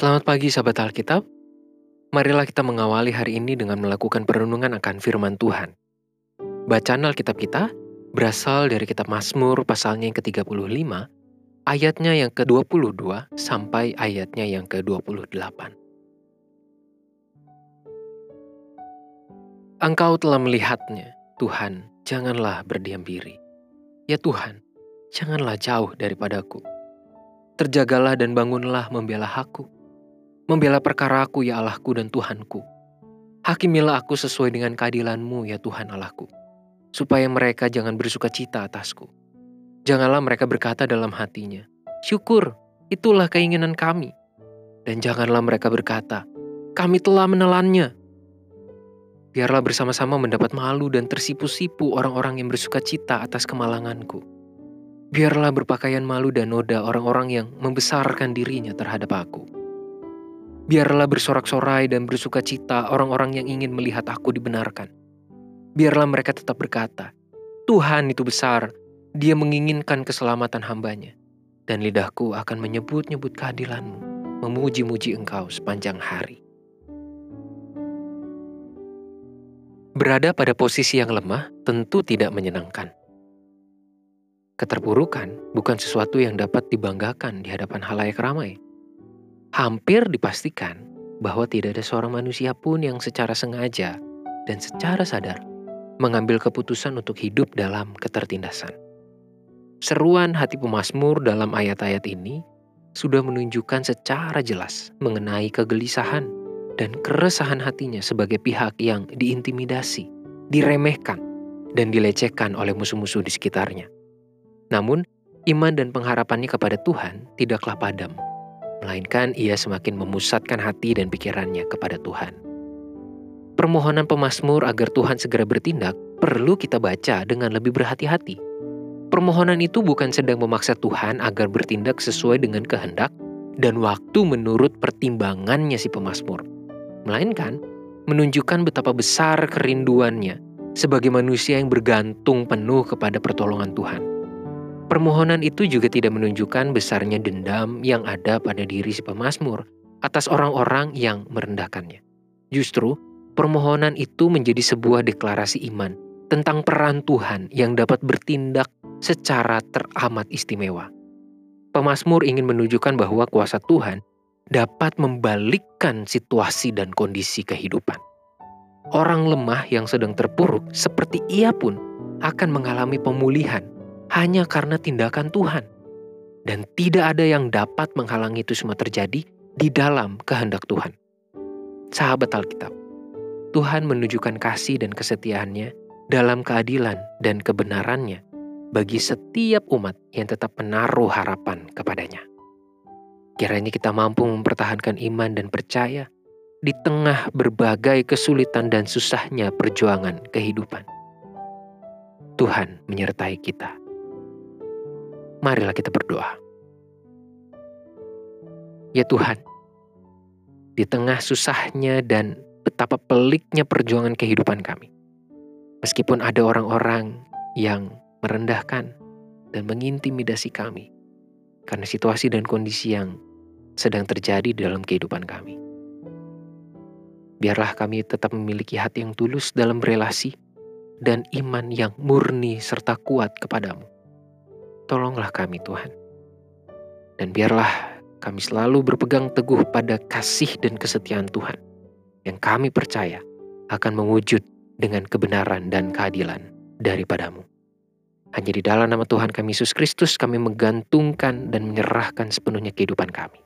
Selamat pagi sahabat Alkitab. Marilah kita mengawali hari ini dengan melakukan perenungan akan firman Tuhan. Bacaan Alkitab kita berasal dari kitab Mazmur pasalnya yang ke-35, ayatnya yang ke-22 sampai ayatnya yang ke-28. Engkau telah melihatnya, Tuhan, janganlah berdiam diri. Ya Tuhan, janganlah jauh daripadaku. Terjagalah dan bangunlah membela aku Membela perkara aku ya Allahku dan Tuhanku. Hakimilah aku sesuai dengan keadilanmu ya Tuhan Allahku. Supaya mereka jangan bersuka cita atasku. Janganlah mereka berkata dalam hatinya, Syukur, itulah keinginan kami. Dan janganlah mereka berkata, kami telah menelannya. Biarlah bersama-sama mendapat malu dan tersipu-sipu orang-orang yang bersuka cita atas kemalanganku. Biarlah berpakaian malu dan noda orang-orang yang membesarkan dirinya terhadap aku. Biarlah bersorak-sorai dan bersuka cita orang-orang yang ingin melihat aku dibenarkan. Biarlah mereka tetap berkata, Tuhan itu besar, dia menginginkan keselamatan hambanya. Dan lidahku akan menyebut-nyebut keadilanmu, memuji-muji engkau sepanjang hari. Berada pada posisi yang lemah tentu tidak menyenangkan. Keterpurukan bukan sesuatu yang dapat dibanggakan di hadapan halayak ramai hampir dipastikan bahwa tidak ada seorang manusia pun yang secara sengaja dan secara sadar mengambil keputusan untuk hidup dalam ketertindasan. Seruan hati pemazmur dalam ayat-ayat ini sudah menunjukkan secara jelas mengenai kegelisahan dan keresahan hatinya sebagai pihak yang diintimidasi, diremehkan, dan dilecehkan oleh musuh-musuh di sekitarnya. Namun, iman dan pengharapannya kepada Tuhan tidaklah padam melainkan ia semakin memusatkan hati dan pikirannya kepada Tuhan. Permohonan pemazmur agar Tuhan segera bertindak perlu kita baca dengan lebih berhati-hati. Permohonan itu bukan sedang memaksa Tuhan agar bertindak sesuai dengan kehendak dan waktu menurut pertimbangannya si pemazmur, melainkan menunjukkan betapa besar kerinduannya sebagai manusia yang bergantung penuh kepada pertolongan Tuhan. Permohonan itu juga tidak menunjukkan besarnya dendam yang ada pada diri si pemazmur atas orang-orang yang merendahkannya. Justru, permohonan itu menjadi sebuah deklarasi iman tentang peran Tuhan yang dapat bertindak secara teramat istimewa. Pemazmur ingin menunjukkan bahwa kuasa Tuhan dapat membalikkan situasi dan kondisi kehidupan. Orang lemah yang sedang terpuruk seperti ia pun akan mengalami pemulihan hanya karena tindakan Tuhan. Dan tidak ada yang dapat menghalangi itu semua terjadi di dalam kehendak Tuhan. Sahabat Alkitab, Tuhan menunjukkan kasih dan kesetiaannya dalam keadilan dan kebenarannya bagi setiap umat yang tetap menaruh harapan kepadanya. Kiranya kita mampu mempertahankan iman dan percaya di tengah berbagai kesulitan dan susahnya perjuangan kehidupan. Tuhan menyertai kita. Marilah kita berdoa. Ya Tuhan, di tengah susahnya dan betapa peliknya perjuangan kehidupan kami, meskipun ada orang-orang yang merendahkan dan mengintimidasi kami karena situasi dan kondisi yang sedang terjadi dalam kehidupan kami. Biarlah kami tetap memiliki hati yang tulus dalam relasi dan iman yang murni serta kuat kepadamu tolonglah kami Tuhan. Dan biarlah kami selalu berpegang teguh pada kasih dan kesetiaan Tuhan yang kami percaya akan mewujud dengan kebenaran dan keadilan daripadamu. Hanya di dalam nama Tuhan kami Yesus Kristus kami menggantungkan dan menyerahkan sepenuhnya kehidupan kami.